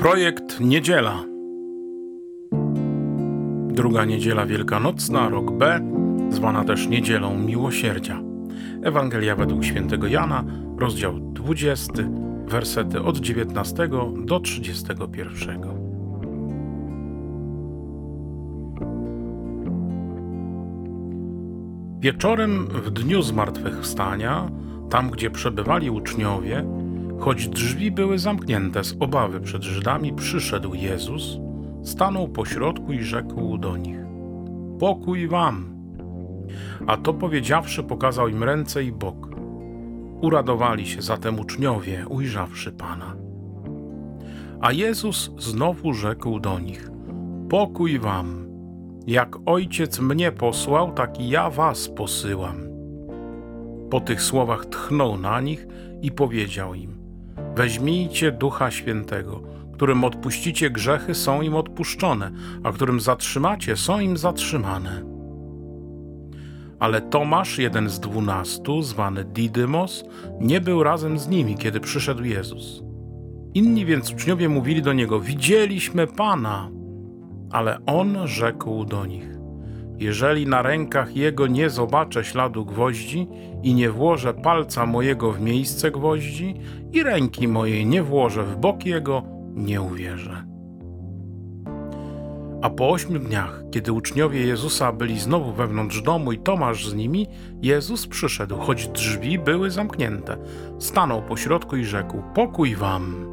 Projekt Niedziela. Druga niedziela wielkanocna, rok B, zwana też Niedzielą Miłosierdzia. Ewangelia według świętego Jana, rozdział 20, wersety od 19 do 31. Wieczorem w dniu zmartwychwstania, tam gdzie przebywali uczniowie, choć drzwi były zamknięte z obawy przed Żydami, przyszedł Jezus, stanął pośrodku i rzekł do nich: Pokój wam! A to powiedziawszy, pokazał im ręce i bok. Uradowali się zatem uczniowie, ujrzawszy Pana. A Jezus znowu rzekł do nich: Pokój wam! Jak ojciec mnie posłał, tak i ja was posyłam. Po tych słowach tchnął na nich i powiedział im: Weźmijcie ducha świętego, którym odpuścicie grzechy, są im odpuszczone, a którym zatrzymacie, są im zatrzymane. Ale Tomasz, jeden z dwunastu, zwany Didymos, nie był razem z nimi, kiedy przyszedł Jezus. Inni więc uczniowie mówili do niego: Widzieliśmy Pana. Ale on rzekł do nich: Jeżeli na rękach jego nie zobaczę śladu gwoździ i nie włożę palca mojego w miejsce gwoździ i ręki mojej nie włożę w bok jego, nie uwierzę. A po ośmiu dniach, kiedy uczniowie Jezusa byli znowu wewnątrz domu i Tomasz z nimi, Jezus przyszedł, choć drzwi były zamknięte. Stanął pośrodku i rzekł: Pokój wam.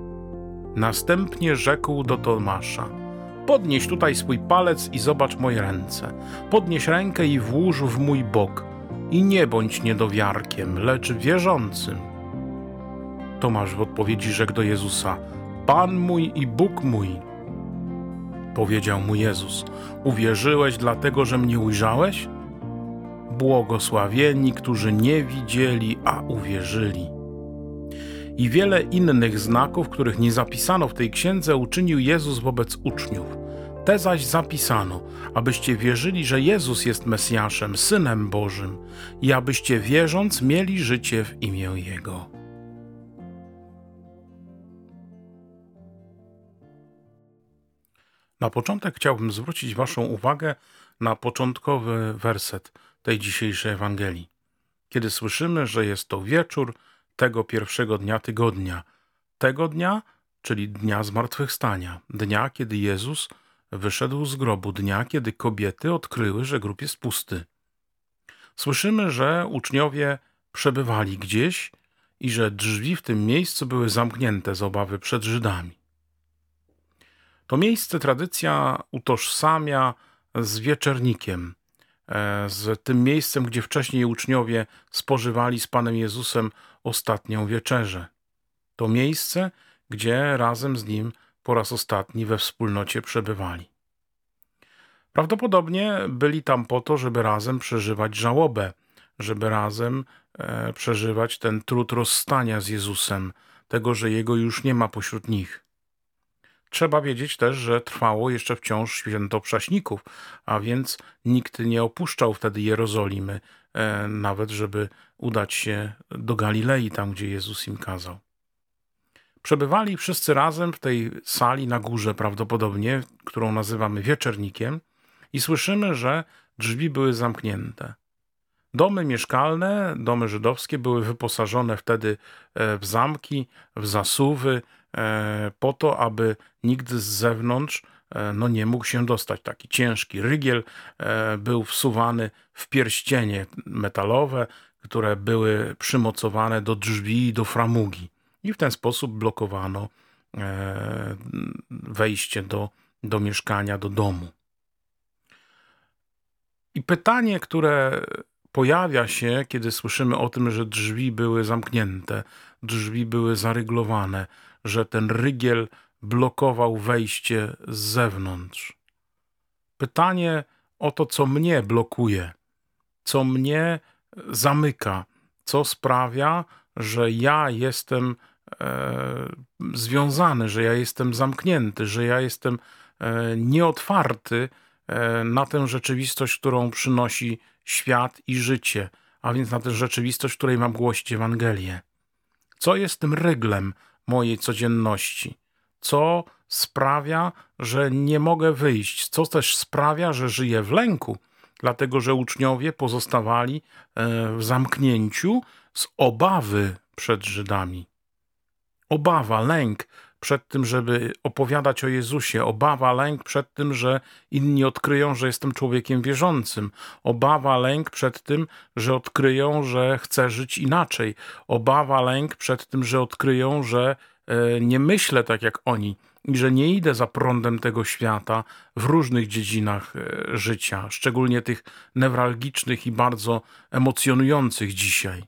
Następnie rzekł do Tomasza: Podnieś tutaj swój palec i zobacz moje ręce. Podnieś rękę i włóż w mój bok. I nie bądź niedowiarkiem, lecz wierzącym. Tomasz w odpowiedzi rzekł do Jezusa: Pan mój i Bóg mój. Powiedział mu Jezus: Uwierzyłeś dlatego, że mnie ujrzałeś? Błogosławieni, którzy nie widzieli, a uwierzyli. I wiele innych znaków, których nie zapisano w tej księdze, uczynił Jezus wobec uczniów. Te zaś zapisano, abyście wierzyli, że Jezus jest Mesjaszem, Synem Bożym, i abyście wierząc mieli życie w imię Jego. Na początek chciałbym zwrócić Waszą uwagę na początkowy werset tej dzisiejszej Ewangelii. Kiedy słyszymy, że jest to wieczór tego pierwszego dnia tygodnia, tego dnia, czyli dnia zmartwychwstania, dnia, kiedy Jezus wyszedł z grobu, dnia, kiedy kobiety odkryły, że grób jest pusty. Słyszymy, że uczniowie przebywali gdzieś i że drzwi w tym miejscu były zamknięte z obawy przed Żydami. To miejsce tradycja utożsamia z wieczernikiem, e, z tym miejscem, gdzie wcześniej uczniowie spożywali z Panem Jezusem ostatnią wieczerzę. To miejsce, gdzie razem z Nim po raz ostatni we wspólnocie przebywali. Prawdopodobnie byli tam po to, żeby razem przeżywać żałobę, żeby razem e, przeżywać ten trud rozstania z Jezusem, tego, że Jego już nie ma pośród nich. Trzeba wiedzieć też, że trwało jeszcze wciąż święto prześników, a więc nikt nie opuszczał wtedy Jerozolimy, e, nawet żeby udać się do Galilei, tam gdzie Jezus im kazał. Przebywali wszyscy razem w tej sali na górze, prawdopodobnie, którą nazywamy wieczernikiem, i słyszymy, że drzwi były zamknięte. Domy mieszkalne, domy żydowskie były wyposażone wtedy e, w zamki, w zasuwy, E, po to, aby nikt z zewnątrz e, no nie mógł się dostać. Taki ciężki rygiel był wsuwany w pierścienie metalowe, które były przymocowane do drzwi i do framugi. I w ten sposób blokowano wejście do, do mieszkania, do domu. I pytanie, które pojawia się, kiedy słyszymy o tym, że drzwi były zamknięte, drzwi były zaryglowane, że ten rygiel blokował wejście z zewnątrz. Pytanie o to, co mnie blokuje, co mnie zamyka, co sprawia, że ja jestem e, związany, że ja jestem zamknięty, że ja jestem e, nieotwarty e, na tę rzeczywistość, którą przynosi świat i życie, a więc na tę rzeczywistość, której mam głosić Ewangelię. Co jest tym ryglem, mojej codzienności. Co sprawia, że nie mogę wyjść, co też sprawia, że żyję w lęku, dlatego że uczniowie pozostawali e, w zamknięciu z obawy przed Żydami. Obawa, lęk przed tym, żeby opowiadać o Jezusie, obawa, lęk przed tym, że inni odkryją, że jestem człowiekiem wierzącym, obawa, lęk przed tym, że odkryją, że chcę żyć inaczej, obawa, lęk przed tym, że odkryją, że e, nie myślę tak jak oni i że nie idę za prądem tego świata w różnych dziedzinach e, życia, szczególnie tych newralgicznych i bardzo emocjonujących dzisiaj.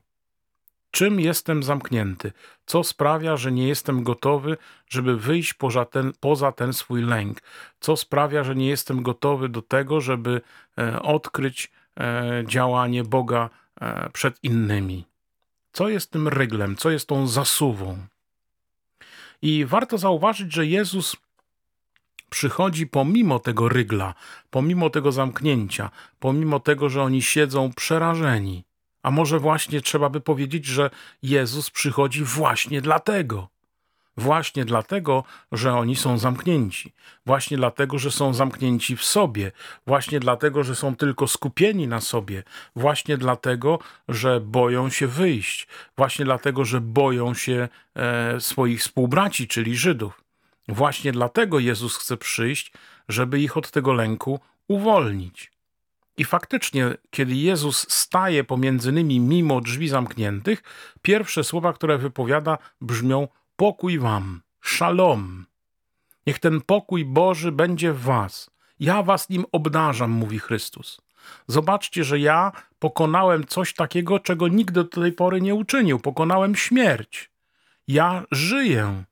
Czym jestem zamknięty? Co sprawia, że nie jestem gotowy, żeby wyjść poza ten, poza ten swój lęk? Co sprawia, że nie jestem gotowy do tego, żeby e, odkryć e, działanie Boga e, przed innymi? Co jest tym ryglem? Co jest tą zasuwą? I warto zauważyć, że Jezus przychodzi pomimo tego rygla, pomimo tego zamknięcia, pomimo tego, że oni siedzą przerażeni. A może właśnie trzeba by powiedzieć, że Jezus przychodzi właśnie dlatego. Właśnie dlatego, że oni są zamknięci. Właśnie dlatego, że są zamknięci w sobie. Właśnie dlatego, że są tylko skupieni na sobie. Właśnie dlatego, że boją się wyjść. Właśnie dlatego, że boją się e, swoich współbraci, czyli Żydów. Właśnie dlatego Jezus chce przyjść, żeby ich od tego lęku uwolnić. I faktycznie, kiedy Jezus staje pomiędzy nimi mimo drzwi zamkniętych, pierwsze słowa, które wypowiada, brzmią: Pokój wam, szalom. Niech ten pokój Boży będzie w was. Ja was nim obdarzam, mówi Chrystus. Zobaczcie, że ja pokonałem coś takiego, czego nigdy do tej pory nie uczynił. Pokonałem śmierć. Ja żyję.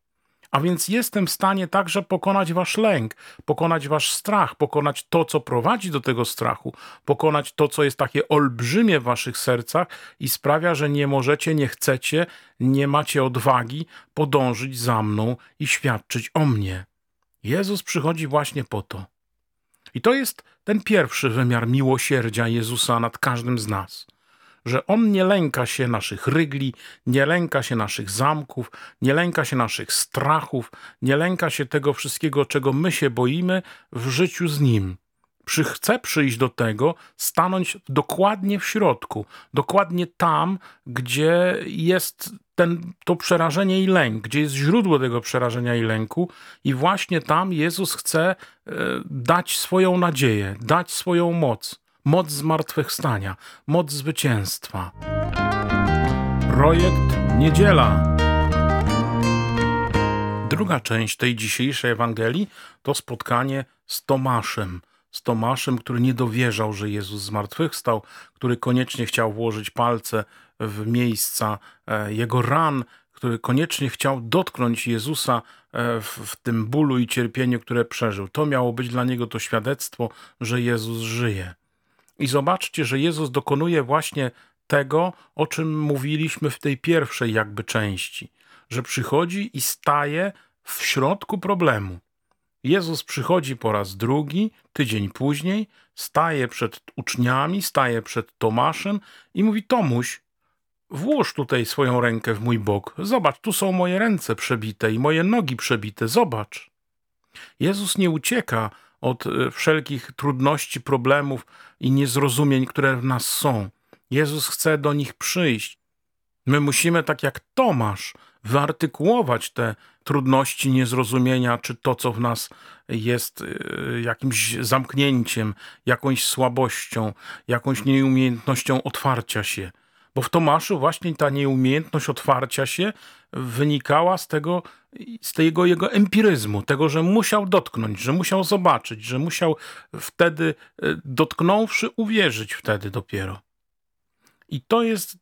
A więc jestem w stanie także pokonać wasz lęk, pokonać wasz strach, pokonać to, co prowadzi do tego strachu, pokonać to, co jest takie olbrzymie w waszych sercach i sprawia, że nie możecie, nie chcecie, nie macie odwagi podążyć za mną i świadczyć o mnie. Jezus przychodzi właśnie po to. I to jest ten pierwszy wymiar miłosierdzia Jezusa nad każdym z nas że On nie lęka się naszych rygli, nie lęka się naszych zamków, nie lęka się naszych strachów, nie lęka się tego wszystkiego, czego my się boimy w życiu z Nim. Chce przyjść do tego, stanąć dokładnie w środku, dokładnie tam, gdzie jest ten, to przerażenie i lęk, gdzie jest źródło tego przerażenia i lęku, i właśnie tam Jezus chce e, dać swoją nadzieję, dać swoją moc moc zmartwychwstania, moc zwycięstwa. Projekt Niedziela. Druga część tej dzisiejszej Ewangelii to spotkanie z Tomaszem. Z Tomaszem, który nie dowierzał, że Jezus zmartwychwstał, który koniecznie chciał włożyć palce w miejsca e, jego ran, który koniecznie chciał dotknąć Jezusa e, w, w, tym bólu i cierpieniu, które przeżył. To miało być dla niego to świadectwo, że Jezus żyje. I zobaczcie, że Jezus dokonuje właśnie tego, o czym mówiliśmy w tej pierwszej jakby części, że przychodzi i staje w środku problemu. Jezus przychodzi po raz drugi, tydzień później, staje przed uczniami, staje przed Tomaszem i mówi: Tomuś, włóż tutaj swoją rękę w mój bok. Zobacz, tu są moje ręce przebite i moje nogi przebite. Zobacz. Jezus nie ucieka od e, wszelkich trudności, problemów i niezrozumień, które w nas są. Jezus chce do nich przyjść. My musimy, tak jak Tomasz, wyartykułować te trudności, niezrozumienia, czy to, co w nas jest e, jakimś zamknięciem, jakąś słabością, jakąś nieumiejętnością otwarcia się. Bo w Tomaszu właśnie ta nieumiejętność otwarcia się wynikała z tego, z tego jego empiryzmu, tego, że musiał dotknąć, że musiał zobaczyć, że musiał wtedy, e, dotknąwszy, uwierzyć wtedy dopiero. I to jest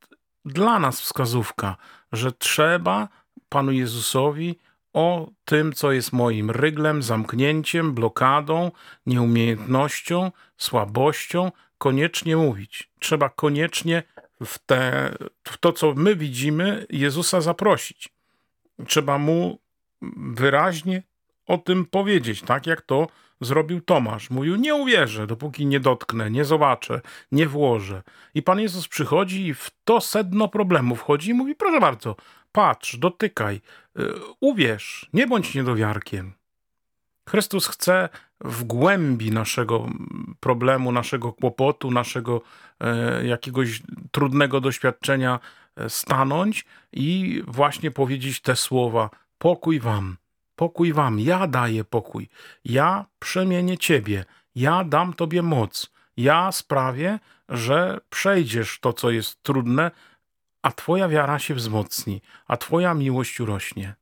dla nas wskazówka, że trzeba Panu Jezusowi o tym, co jest moim ryglem, zamknięciem, blokadą, nieumiejętnością, słabością, koniecznie mówić. Trzeba koniecznie w, te, w to, co my widzimy, Jezusa zaprosić. Trzeba mu wyraźnie o tym powiedzieć, tak jak to zrobił Tomasz. Mówił, nie uwierzę, dopóki nie dotknę, nie zobaczę, nie włożę. I Pan Jezus przychodzi i w to sedno problemu wchodzi i mówi, proszę bardzo, patrz, dotykaj, y, uwierz, nie bądź niedowiarkiem. Chrystus chce w głębi naszego problemu, naszego kłopotu, naszego e, jakiegoś trudnego doświadczenia e, stanąć i właśnie powiedzieć te słowa: Pokój wam, pokój wam, ja daję pokój, ja przemienię ciebie, ja dam tobie moc, ja sprawię, że przejdziesz to, co jest trudne, a twoja wiara się wzmocni, a twoja miłość urośnie.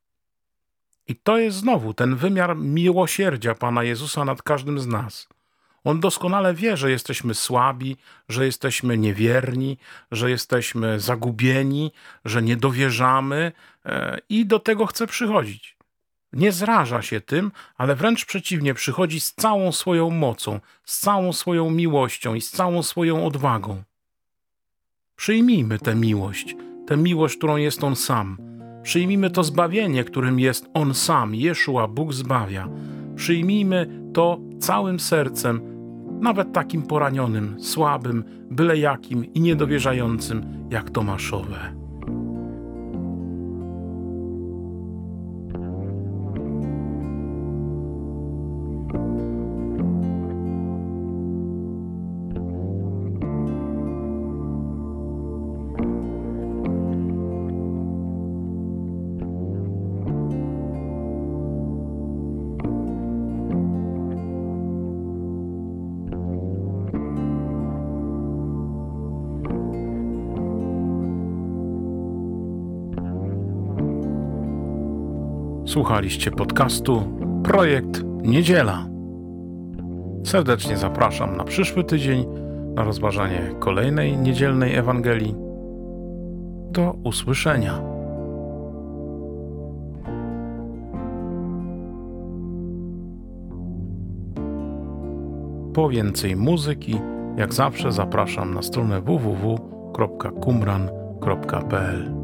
I to jest znowu ten wymiar miłosierdzia Pana Jezusa nad każdym z nas. On doskonale wie, że jesteśmy słabi, że jesteśmy niewierni, że jesteśmy zagubieni, że nie dowierzamy e, i do tego chce przychodzić. Nie zraża się tym, ale wręcz przeciwnie, przychodzi z całą swoją mocą, z całą swoją miłością i z całą swoją odwagą. Przyjmijmy tę miłość, tę miłość, którą jest On sam Przyjmijmy to zbawienie, którym jest On sam, Jeszua, Bóg zbawia. Przyjmijmy to całym sercem, nawet takim poranionym, słabym, byle jakim i niedowierzającym jak Tomaszowe. Słuchaliście podcastu Projekt Niedziela. Serdecznie zapraszam na przyszły tydzień na rozważanie kolejnej niedzielnej Ewangelii. Do usłyszenia. Po więcej muzyki, jak zawsze zapraszam na stronę www.kumran.pl.